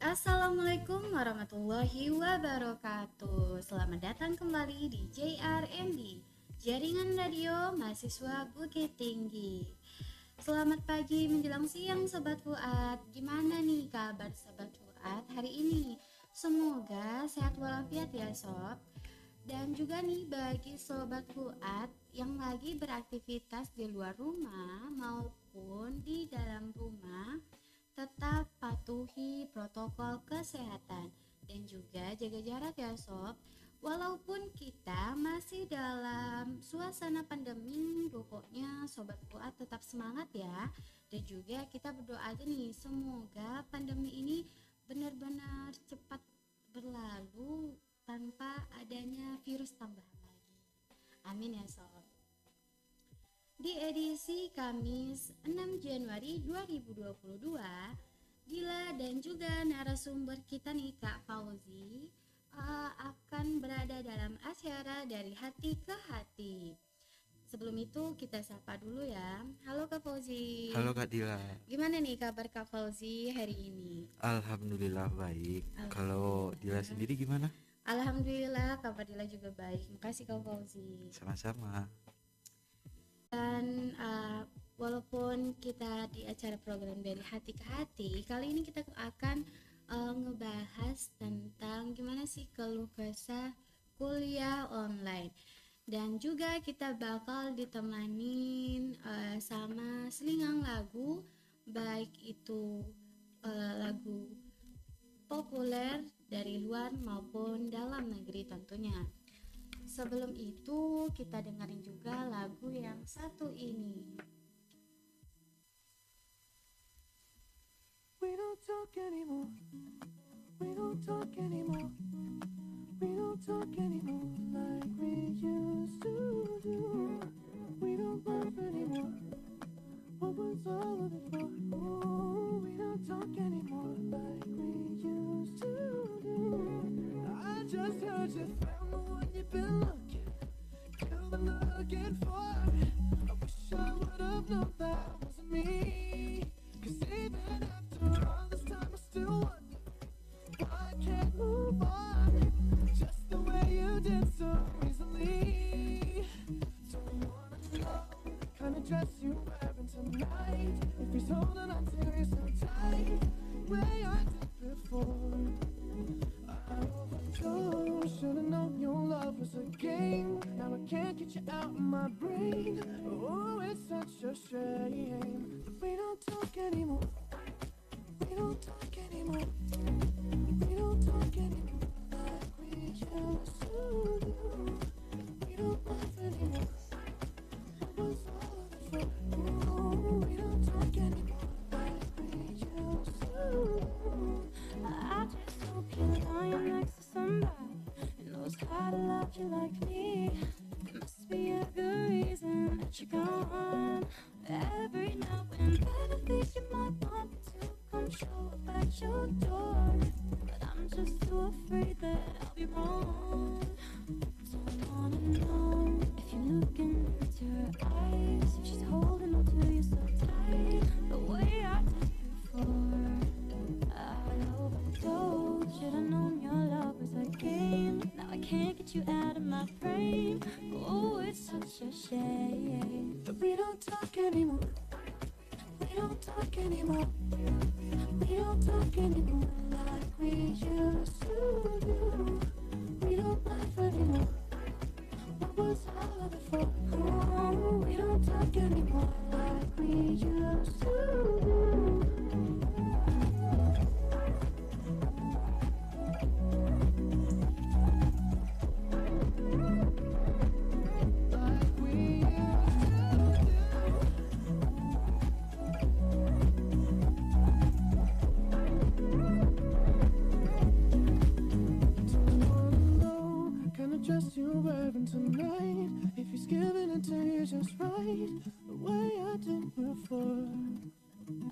Assalamualaikum warahmatullahi wabarakatuh. Selamat datang kembali di JRND Jaringan Radio Mahasiswa Bukit Tinggi. Selamat pagi menjelang siang Sobat Fuad. Gimana nih kabar Sobat Fuad hari ini? Semoga sehat walafiat ya Sob. Dan juga nih bagi Sobat Fuad yang lagi beraktivitas di luar rumah maupun di dalam rumah tetap patuhi protokol kesehatan dan juga jaga jarak ya sob. Walaupun kita masih dalam suasana pandemi pokoknya sobat kuat tetap semangat ya. Dan juga kita berdoa aja nih semoga pandemi ini benar-benar cepat berlalu tanpa adanya virus tambahan lagi. Amin ya sob. Di edisi Kamis 6 Januari 2022, Dila dan juga narasumber kita nih Kak Fauzi uh, akan berada dalam acara dari hati ke hati. Sebelum itu kita sapa dulu ya. Halo Kak Fauzi. Halo Kak Dila. Gimana nih kabar Kak Fauzi hari ini? Alhamdulillah baik. Alhamdulillah. Kalau Dila sendiri gimana? Alhamdulillah kabar Dila juga baik. Makasih Kak Fauzi. Sama-sama dan uh, walaupun kita di acara program dari hati ke hati kali ini kita akan uh, ngebahas tentang gimana sih keluh kesah kuliah online dan juga kita bakal ditemani uh, sama selingan lagu baik itu uh, lagu populer dari luar maupun dalam negeri tentunya Sebelum itu kita dengerin juga lagu yang satu ini. We don't talk anymore. We don't talk anymore. We don't talk anymore like we used to do. We don't laugh anymore. What was all of it for? Oh, we don't talk anymore like we used to do. Can't get you out of my frame. Oh, it's such a shame that we don't talk anymore. We don't talk anymore. We don't talk anymore like we used to do. We don't laugh anymore. What was all of it for? Oh, we don't talk anymore like we used to do. heaven tonight. If he's giving it to you just right. The way I did before.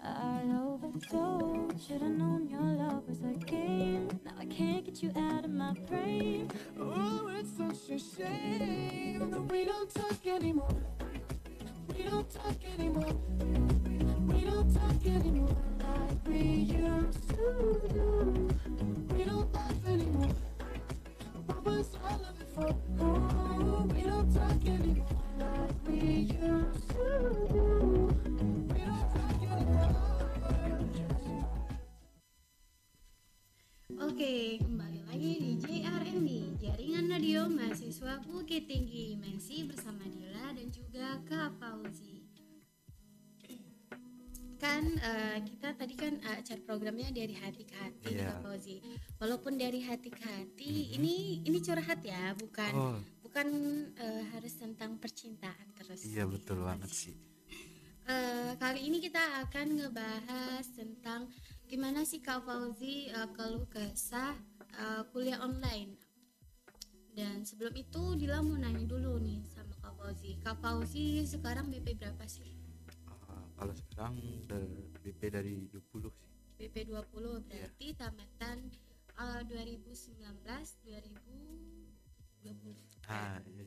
I overdosed. Should've known your love was a game. Now I can't get you out of my brain. Oh, it's such a shame That we don't talk anymore. We don't talk anymore. We don't talk anymore Like we used to. Do We don't laugh anymore. What was all of Oke, kembali lagi di JRMB, Jaringan Radio Mahasiswa Bukit Tinggi, Mensi bersama Dila dan juga Kak Fauzi. Kan eh, kita tadi kan eh, acara programnya dari hati ke hati Iya. Kak Fauzi. Walaupun dari hati ke hati, ini ini curhat ya, bukan Oh, bukan eh, harus tentang percintaan terus. iya betul banget sih. Eh, kali ini kita akan ngebahas tentang gimana sih Kak Fauzi eh, keluh kesah eh, kuliah online. Dan sebelum itu Dila mau nanya dulu nih sama Kak Fauzi. Kak Fauzi sekarang BP berapa sih? Kalau sekarang dari BP dari 20 sih. BP 20 berarti tamatan eh, 2019 2020. Ah, iya.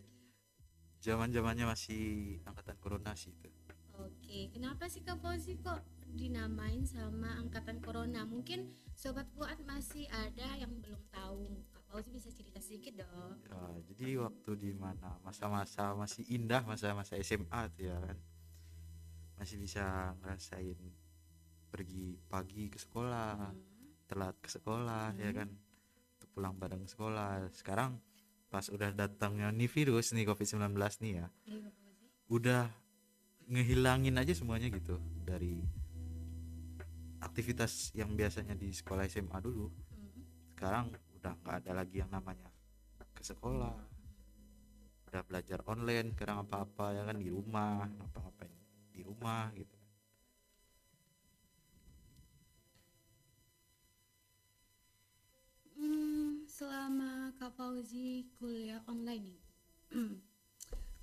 Zaman-zamannya masih angkatan corona sih itu. Oke, kenapa sih Kak Fauzi kok dinamain sama angkatan corona? Mungkin sobat kuat masih ada yang belum tahu. Kak Fauzi bisa cerita sedikit dong. Ya, jadi waktu di mana masa-masa masih indah masa-masa SMA tuh ya kan. Masih bisa ngerasain pergi pagi ke sekolah, Hmm, telat ke sekolah ya kan. Untuk pulang bareng sekolah. Sekarang pas udah datangnya nih virus nih Covid-19 nih ya. iya, udah ngehilangin aja semuanya gitu dari aktivitas yang biasanya di sekolah SMA dulu. Hmm, sekarang udah nggak ada lagi yang namanya ke sekolah. Udah belajar online sekarang apa-apa ya kan? Di rumah apa-apain di rumah gitu Hmm, selama Kak Fauzi kuliah online nih,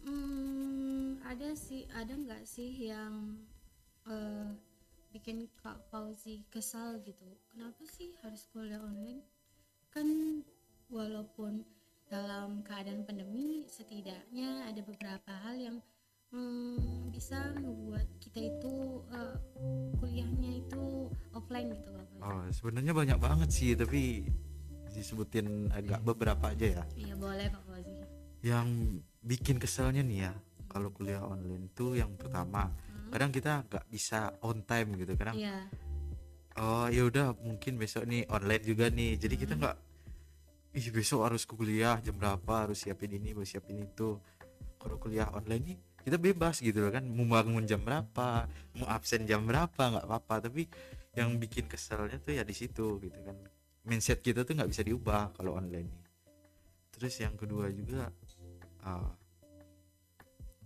hmm, ada sih, ada nggak sih yang eh, bikin Kak Fauzi kesal gitu? Kenapa sih harus kuliah online? Kan walaupun dalam keadaan pandemi, setidaknya ada beberapa hal yang hmm, bisa membuat kita itu eh, kuliahnya itu offline gitu Kak oh sebenarnya banyak banget sih tapi disebutin agak beberapa aja ya. Iya boleh Kak Fauzi. yang bikin keselnya nih ya kalau kuliah online tuh yang pertama kadang kita nggak bisa on time gitu kadang Iya. oh ya udah mungkin besok nih online juga nih. Jadi kita nggak ih besok harus kuliah jam berapa harus siapin ini harus siapin itu. Kalau kuliah online nih kita bebas gitu loh kan mau bangun jam berapa mau absen jam berapa nggak apa-apa. Tapi yang bikin keselnya tuh ya di situ gitu kan. Mindset kita tuh nggak bisa diubah kalau online nih terus yang kedua juga ah,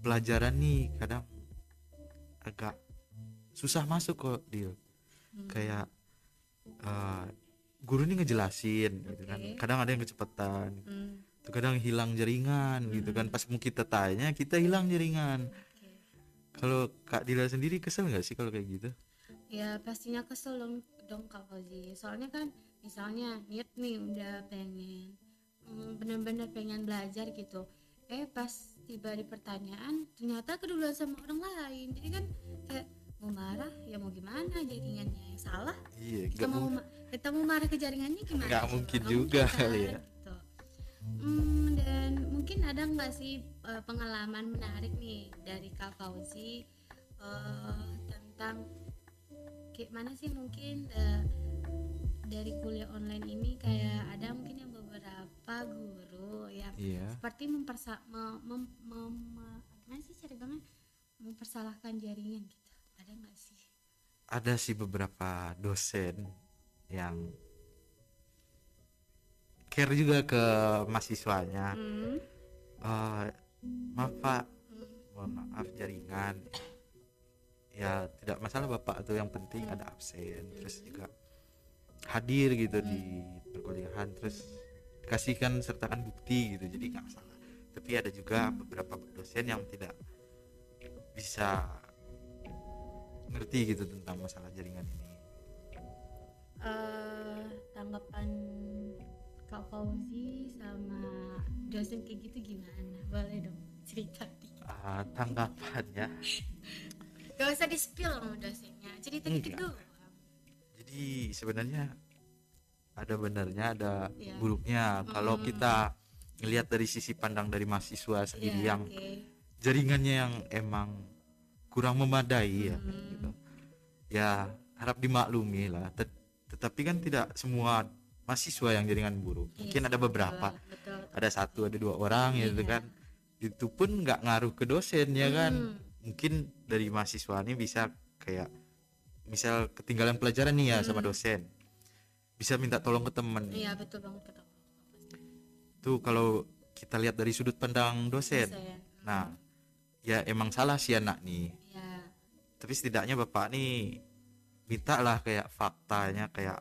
pelajaran nih kadang agak susah masuk kok dia Hmm. kayak ah, guru ini ngejelasin gitu kan. Kadang ada yang kecepatan. Hmm, tuh kadang hilang jaringan gitu kan pas mau kita tanya kita hilang jaringan oke. kalau kak Dila sendiri kesel nggak sih kalau kayak gitu Ya pastinya kesel dong, dong Kak Fauzi. Soalnya kan misalnya niat nih udah pengen hmm, bener-bener pengen belajar gitu. Eh pas tiba di pertanyaan ternyata keduluan sama orang lain. Jadi kan kayak mau marah ya mau gimana jaringannya yang salah iya kita mau ma- kita mau marah ke jaringannya gimana Nggak mungkin juga mungkin kali kan, ya. Hmm, dan mungkin ada nggak sih eh, pengalaman menarik nih dari Kak Fauzi eh, tentang kayak mana sih mungkin eh, dari kuliah online ini kayak ada mungkin yang beberapa guru yang iya. seperti mempersa mem, mem, mem- gimana sih cara bilangnya mempersalahkan jaringan gitu. Ada nggak sih? Ada sih beberapa dosen yang care juga ke mahasiswanya. Hmm. Eh, maaf pak. Mohon maaf jaringan. Ya tidak masalah bapak. Tuh yang penting ada absen terus juga hadir gitu di perkuliahan terus kasihkan sertakan bukti gitu jadi nggak masalah. Tapi ada juga beberapa dosen yang tidak bisa ngerti gitu tentang masalah jaringan ini. Eh tanggapan Kak Fauzi sama dosen kayak gitu gimana? Boleh dong cerita dikit. Ah, tanggapannya Gak usah di spill sama dosennya, cerita dikit dulu. jadi sebenarnya ada benarnya ada Iya. buruknya kalau kita ngelihat dari sisi pandang dari mahasiswa sendiri Iya, yang oke. jaringannya yang emang kurang memadai ya Hmm. gitu. ya harap dimaklumi lah Tet- tetapi kan tidak semua mahasiswa yang jaringan buruk. Iya mungkin ada beberapa. betul, betul. ada satu ada dua orang gitu Iya. kan. Itu pun nggak ngaruh ke dosen ya kan. Hmm. mungkin dari mahasiswa ini bisa kayak misal ketinggalan pelajaran nih ya sama dosen. Bisa minta tolong ke temen. Iya betul banget kata tuh kalau kita lihat dari sudut pandang dosen. Dosen. Nah ya emang salah si anak nih. Ya tapi setidaknya bapak nih minta lah kayak faktanya kayak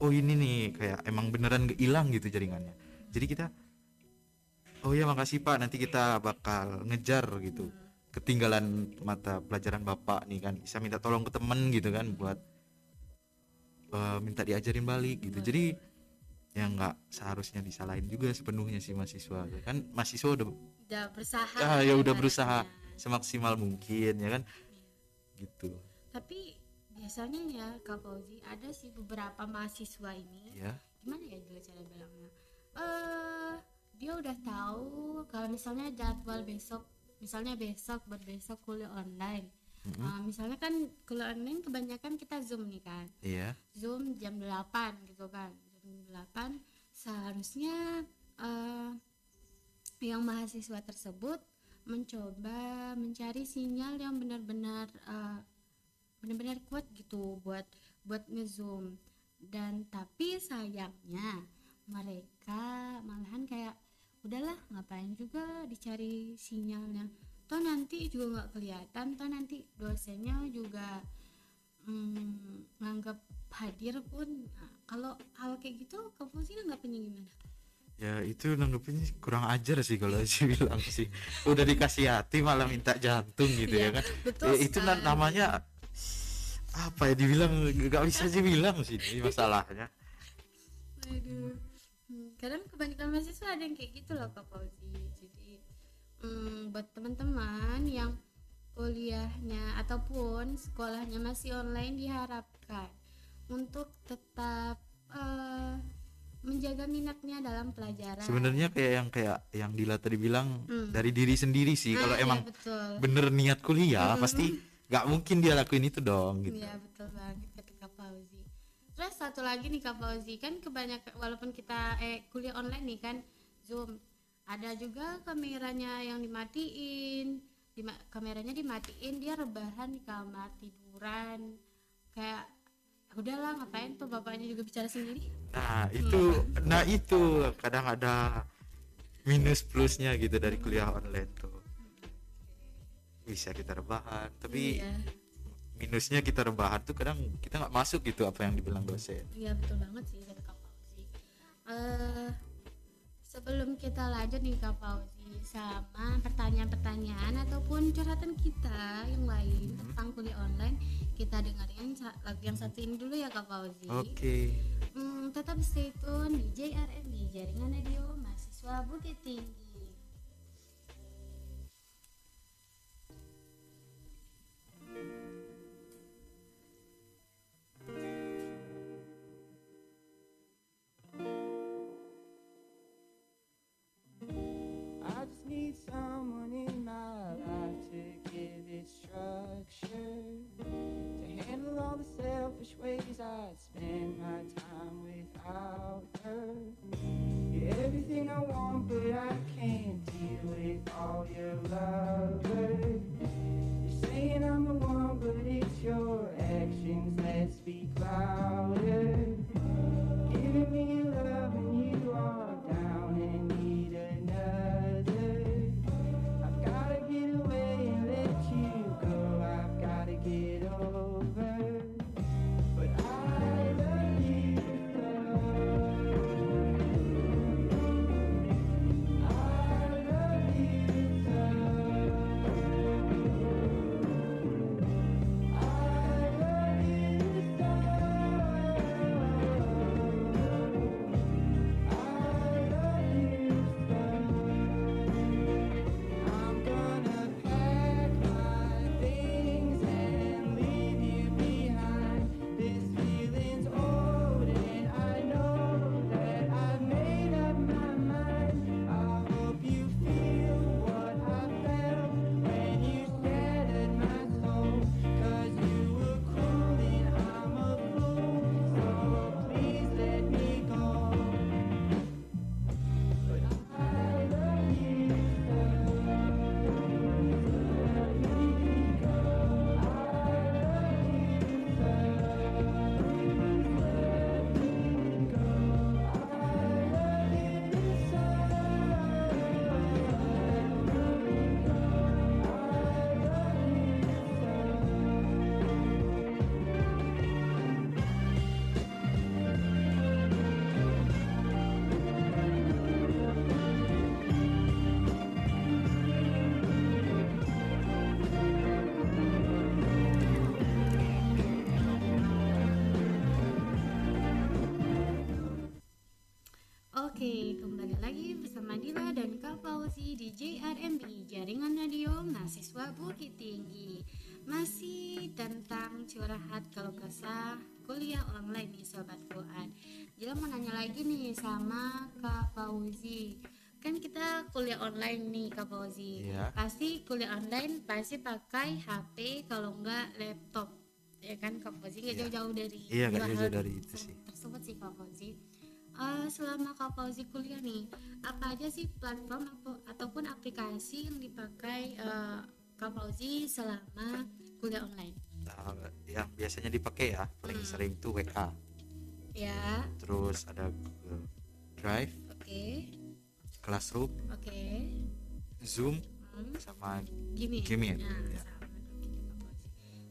oh ini nih kayak emang beneran hilang gitu jaringannya. Jadi kita oh ya makasih pak. Nanti kita bakal ngejar gitu. Ketinggalan mata pelajaran bapak nih kan. Bisa minta tolong ke temen gitu kan buat eh, minta diajarin balik gitu. Jadi ya nggak seharusnya disalahin juga sepenuhnya si mahasiswa kan? Mahasiswa udah udah berusaha ah, ya udah berusaha semaksimal mungkin ya kan? Gitu. Tapi biasanya ya Kak Fauzi ada sih beberapa mahasiswa ini. Ya gimana ya dulu cara bilangnya? Eh dia udah tahu kalau misalnya jadwal besok misalnya besok buat besok kuliah online. Eh, misalnya kan kuliah online kebanyakan kita zoom nih kan? Iya. Zoom jam 8 gitu kan. Jam 8 seharusnya eh, yang mahasiswa tersebut mencoba mencari sinyal yang benar-benar eh, benar-benar kuat gitu buat buat ngezoom. Dan tapi sayangnya mereka malahan kayak udahlah ngapain juga dicari sinyalnya toh nanti juga nggak kelihatan toh nanti dosennya juga hmm, nganggap hadir pun Nah, kalau hal kayak gitu kamu sih nanggapinnya gimana? Ya itu nanggepinnya kurang ajar sih kalau sih bilang sih. Udah dikasih hati malah minta jantung gitu ya Iya, kan. betul Ya, itu namanya apa ya dibilang nggak bisa dibilang sih ini masalahnya Aduh. Hmm, kadang kebanyakan mahasiswa ada yang kayak gitu loh Kak Fauzi. Jadi hmm, buat teman-teman yang kuliahnya ataupun sekolahnya masih online diharapkan untuk tetap eh, menjaga minatnya dalam pelajaran. sebenarnya kayak yang kayak yang Dila tadi bilang Hmm. dari diri sendiri sih Nah, kalau iya, emang betul. bener niat kuliah pasti nggak mungkin dia lakuin itu dong gitu. Iya betul banget kata Kak Fauzi. Terus satu lagi nih Kak Fauzi. Kan kebanyakan walaupun kita eh kuliah online nih kan Zoom. Ada juga kameranya yang dimatiin, Dima- kameranya dimatiin dia rebahan di kamar tiduran. Kayak udahlah ngapain tuh bapaknya juga bicara sendiri. nah itu nah itu kadang ada minus plusnya gitu dari kuliah online tuh bisa kita rebahan. Tapi Iya, minusnya kita rebahan tuh kadang kita nggak masuk gitu apa yang dibilang dosen. Iya betul banget sih kata Kak Fauzi. Eh sebelum kita lanjut nih Kak Fauzi sama pertanyaan-pertanyaan ataupun curhatan kita yang lain tentang kuliah online kita dengerin lagu yang satu ini dulu ya Kak Fauzi. Oke. Hmm, tetap stay tune di JRM di Jaringan Radio Mahasiswa Bukit Tinggi Fauzi di JRMI Jaringan Radio Mahasiswa Bukit Tinggi. Masih tentang curhat kalau kesah kuliah online nih Sobat Fuad Dila mau nanya lagi nih sama Kak Fauzi. Kan kita kuliah online nih Kak Fauzi. Iya. Pasti kuliah online pasti pakai HP kalau enggak laptop. Ya kan Kak Fauzi? Nggak Iya. jauh-jauh dari Iya, nggak dua jauh-jauh dari itu sih. tersebut sih Kak Fauzi Eh, selama Kak Fauzi kuliah nih, apa aja sih platform atau ataupun aplikasi yang dipakai eh, Kak Fauzi selama kuliah online? Nah, yang biasanya dipakai ya paling Hmm. sering tuh WA Ya, terus ada Google Drive oke, Classroom oke. Zoom Hmm, sama gini. Gmail, Nah, ya. sama.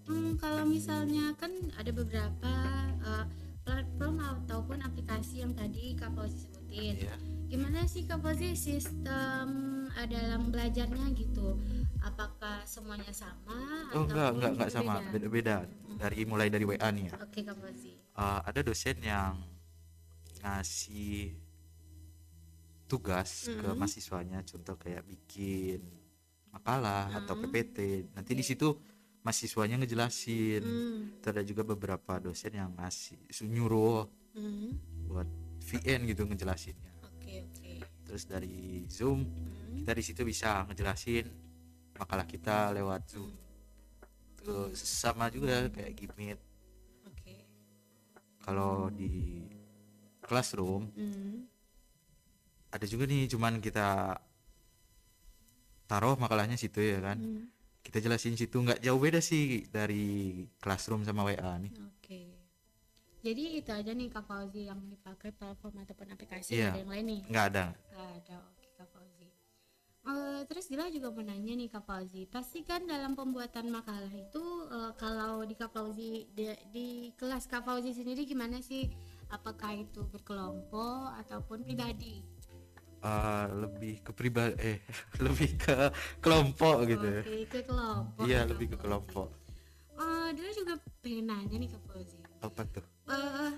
Hmm, kalau misalnya kan ada beberapa eh, platform ataupun aplikasi yang tadi Kak Fauzi sebutin. ya Gimana sih Kak Fauzi sistem eh, dalam belajarnya gitu? Apakah semuanya sama? oh enggak enggak enggak sama beda-beda dari mulai dari WA nih ya Oke Kak Fauzi. Eh, ada dosen yang ngasih tugas ke Mhm. mahasiswanya contoh kayak bikin makalah atau Mhm. PPT nanti di situ mahasiswanya ngejelasin. Hmm, Terus ada juga beberapa dosen yang ngasih nyuruh hmm, buat VN gitu ngejelasinnya. Oke oke. terus dari Zoom Hmm, kita di situ bisa ngejelasin makalah kita lewat Zoom. Terus sama juga kayak Gimit Oke. kalau di classroom Hmm, ada juga nih cuman kita taruh makalahnya situ ya kan. Hmm, kita jelasin situ nggak jauh beda sih dari classroom sama WA nih Oke. Jadi itu aja nih Kak Fauzi yang dipakai platform ataupun aplikasi nggak ada yang lain nih. nggak ada Nggak ada. Oke Kak Fauzi. Eh, terus Dila juga mau nanya nih Kak Fauzi, pasti kan dalam pembuatan makalah itu eh, kalau di Kak Fauzi di, di kelas Kak Fauzi sendiri gimana sih? Apakah itu berkelompok ataupun pribadi? Eh, lebih ke pribadi eh lebih ke kelompok gitu ya Oke, ke kelompok. iya ya, lebih ke kelompok Fauzi. Eh, Dila juga pengen nanya nih Kak Fauzi. apa tuh Eh,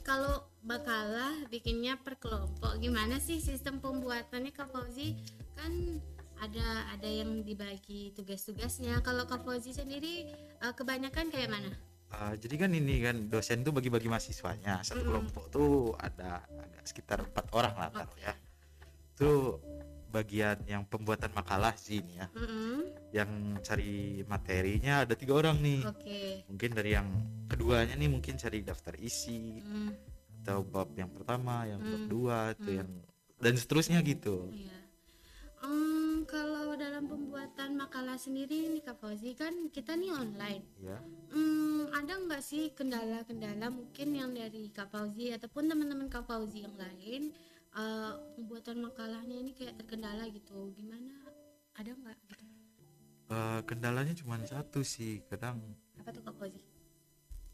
kalau makalah bikinnya per kelompok gimana sih sistem pembuatannya Kak Fauzi kan ada ada yang dibagi tugas-tugasnya kalau Kak Fauzi sendiri eh, kebanyakan kayak mana Eh, jadi kan ini kan dosen tuh bagi-bagi mahasiswanya satu Mm-mm. kelompok tuh ada ada sekitar empat orang lah taruh ya tuh bagian yang pembuatan makalah sih ini ya Mm-mm. yang cari materinya ada tiga orang nih oke mungkin dari yang keduanya nih mungkin cari daftar isi Hmm, atau bab yang pertama yang bab Hmm. dua itu Hmm. yang dan seterusnya gitu iya. Kalau dalam pembuatan makalah sendiri nih Kak Fauzi kan kita nih online. Ya Hmm, ada nggak sih kendala-kendala mungkin yang dari Kak Fauzi ataupun teman-teman Kak Fauzi yang lain eh, pembuatan makalahnya ini kayak terkendala gitu? Gimana? Ada nggak gitu? Eh, kendalanya cuma satu sih kadang apa tuh Kak Fauzi?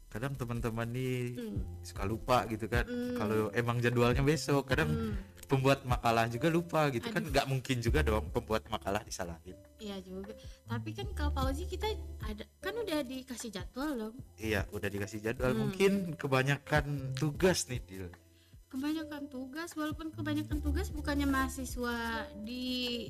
kadang teman-teman nih Hmm, suka lupa gitu kan. Hmm. kalau emang jadwalnya besok kadang hmm, pembuat makalah juga lupa gitu kan Aduh. nggak mungkin juga dong pembuat makalah disalahin iya juga tapi kan Kak Fauzi kita ada kan udah dikasih jadwal dong iya udah dikasih jadwal Hmm. mungkin kebanyakan tugas nih Dil. kebanyakan tugas walaupun kebanyakan tugas bukannya mahasiswa di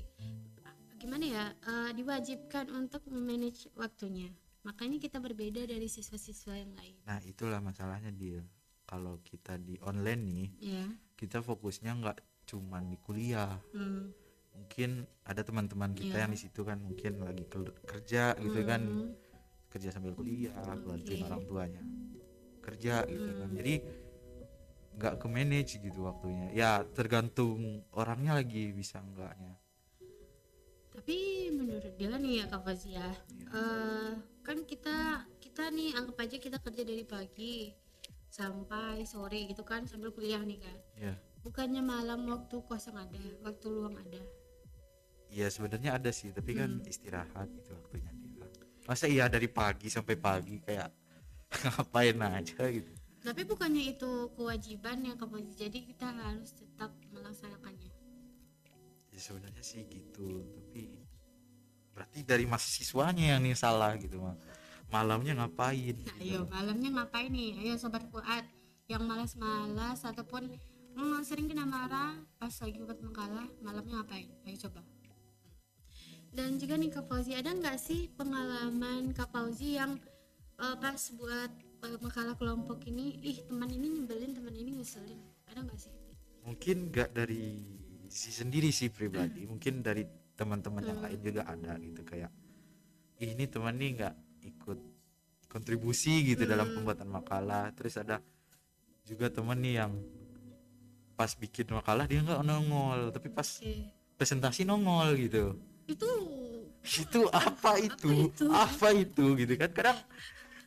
gimana ya eh, diwajibkan untuk memanage waktunya makanya kita berbeda dari siswa-siswa yang lain nah itulah masalahnya Dil. kalau kita di online nih ya kita fokusnya nggak cuman di kuliah hmm. mungkin ada teman-teman kita Iya. yang di situ kan mungkin lagi kerja gitu kan Hmm. kerja sambil kuliah bantuin Oke. orang tuanya kerja gitu kan Hmm. jadi nggak ke manage gitu waktunya ya tergantung orangnya lagi bisa enggaknya tapi menurut dia nih ya Kak Fazi ya Iya. eh, kan kita kita nih anggap aja kita kerja dari pagi sampai sore gitu kan sambil kuliah nih kan ya bukannya malam waktu kosong ada waktu luang ada ya sebenarnya ada sih tapi kan Hmm. istirahat gitu waktunya dia masa iya dari pagi sampai pagi kayak ngapain aja gitu tapi bukannya itu kewajiban ya Kak Fazi jadi kita harus tetap melaksanakannya ya sebenarnya sih gitu tapi berarti dari mahasiswanya yang nih salah gitu mah malamnya ngapain Nah, gitu. ayo malamnya ngapain nih? Ayo sobat Fuad yang malas-malas ataupun hmm, sering kena marah pas lagi buat makalah malamnya ngapain? Ayo coba. Dan juga nih Kak Fauzi ada nggak sih pengalaman Kak Fauzi yang eh, pas buat eh, makalah kelompok ini ih teman ini nyebelin teman ini ngeselin? Ada nggak sih? Mungkin nggak dari si sendiri sih pribadi mungkin dari teman-teman yang lain juga ada gitu kayak "Ih, ini teman nih nggak ikut kontribusi gitu dalam pembuatan makalah. Terus ada juga teman nih yang pas bikin makalah dia nggak nongol tapi pas Oke. presentasi nongol gitu itu itu apa itu itu? apa itu gitu kan kadang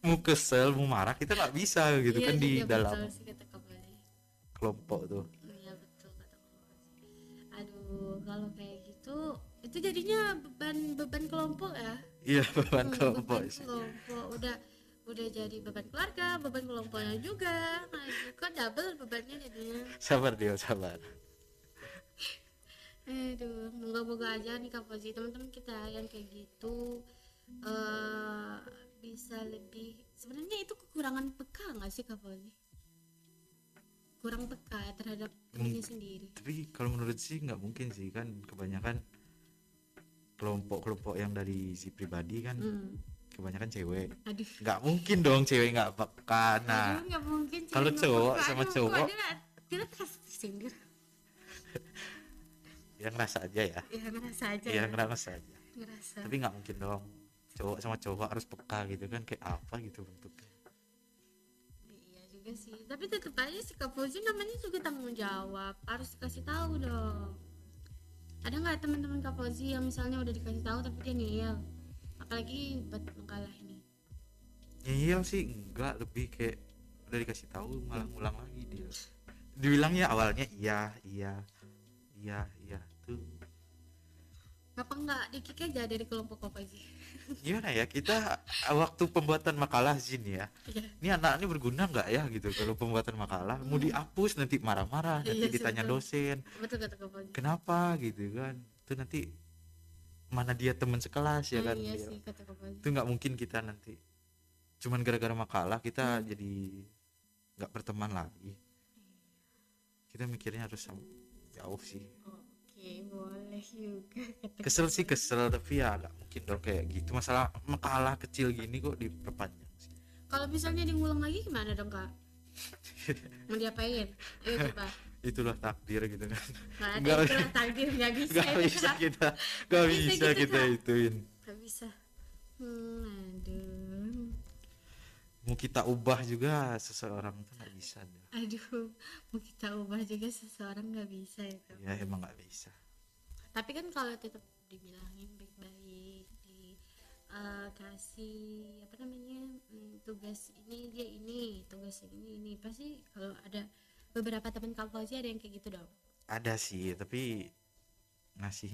mau kesel mau marah kita nggak bisa gitu iya kan di juga dalam betul sih kelompok tuh Iya betul kata. Aduh kalau kayak gitu itu jadinya beban beban kelompok ya. iya beban kelompok beban sih kelompok udah udah jadi beban keluarga, beban kelompoknya juga. Aduh, kok double bebannya jadinya. sabar dia sabar Aduh, moga-moga aja nih Kak Fauzi teman-teman kita yang kayak gitu eh bisa lebih sebenarnya itu kekurangan peka nggak sih Kak Fauzi? Kurang peka terhadap dirinya sendiri. tapi kalau menurut sih nggak mungkin sih kan kebanyakan kelompok-kelompok yang dari si pribadi kan Hmm. Kebanyakan cewek. Aduh. nggak mungkin dong cewek nggak peka nah kalau cowok sama Aduh, cowok- kok dia tidak kasih sindir ya ngerasa aja ya. Ya ngerasa aja ya ya, ngerasa aja. Ngerasa. Tapi nggak mungkin dong. Cowok sama cowok harus peka gitu kan kayak apa gitu bentuknya. Iya juga sih. Tapi tetap aja sih Kak Fauzi namanya juga tanggung jawab. Harus dikasih tahu dong. Ada nggak teman-teman Kak Fauzi yang misalnya udah dikasih tahu tapi dia ngeyel apalagi buat makalah ini. Iya sih enggak lebih kayak udah dikasih tahu malah ngulang lagi dia. Dibilangnya awalnya iya iya iya iya tuh. Kenapa nggak dikik aja dari kelompok Kak Fauzi gimana ya kita waktu pembuatan makalah Zin ya. Iya. ini anak ini berguna nggak ya gitu kalau pembuatan makalah? Mau dihapus nanti marah-marah nanti Iya sih, ditanya betul. dosen. Betul Kak Fauzi kenapa? gitu kan. Itu nanti mana dia teman sekelas ya Ah, kan iya Dia- sih kata itu nggak mungkin kita nanti cuman gara-gara makalah kita Hmm. jadi nggak berteman lagi kita mikirnya harus sam- jauh sih oke boleh juga kata kesel sih kesel tapi ya nggak mungkin dong kayak gitu masalah makalah kecil gini kok diperpanjang sih Kalau misalnya diulang lagi gimana dong kak? Mau diapain? Ayo coba. Itulah takdir gitu kan Nggak ada Nggak- istilah takdir nggak bisa. nggak itu, bisa kita nggak bisa bisa gitu, kita Kak. ituin Nggak bisa. Hmm, aduh, mau kita ubah juga seseorang tuh nggak bisa dah. aduh, mau kita ubah juga seseorang nggak bisa ya ya emang nggak bisa Tapi kan kalau tetap dibilangin baik-baik, di eh, kasih apa namanya hmm, tugas ini dia ini, tugas ini ini pasti kalau ada beberapa teman kak Fauzi ada yang kayak gitu dong. ada sih tapi ngasihnya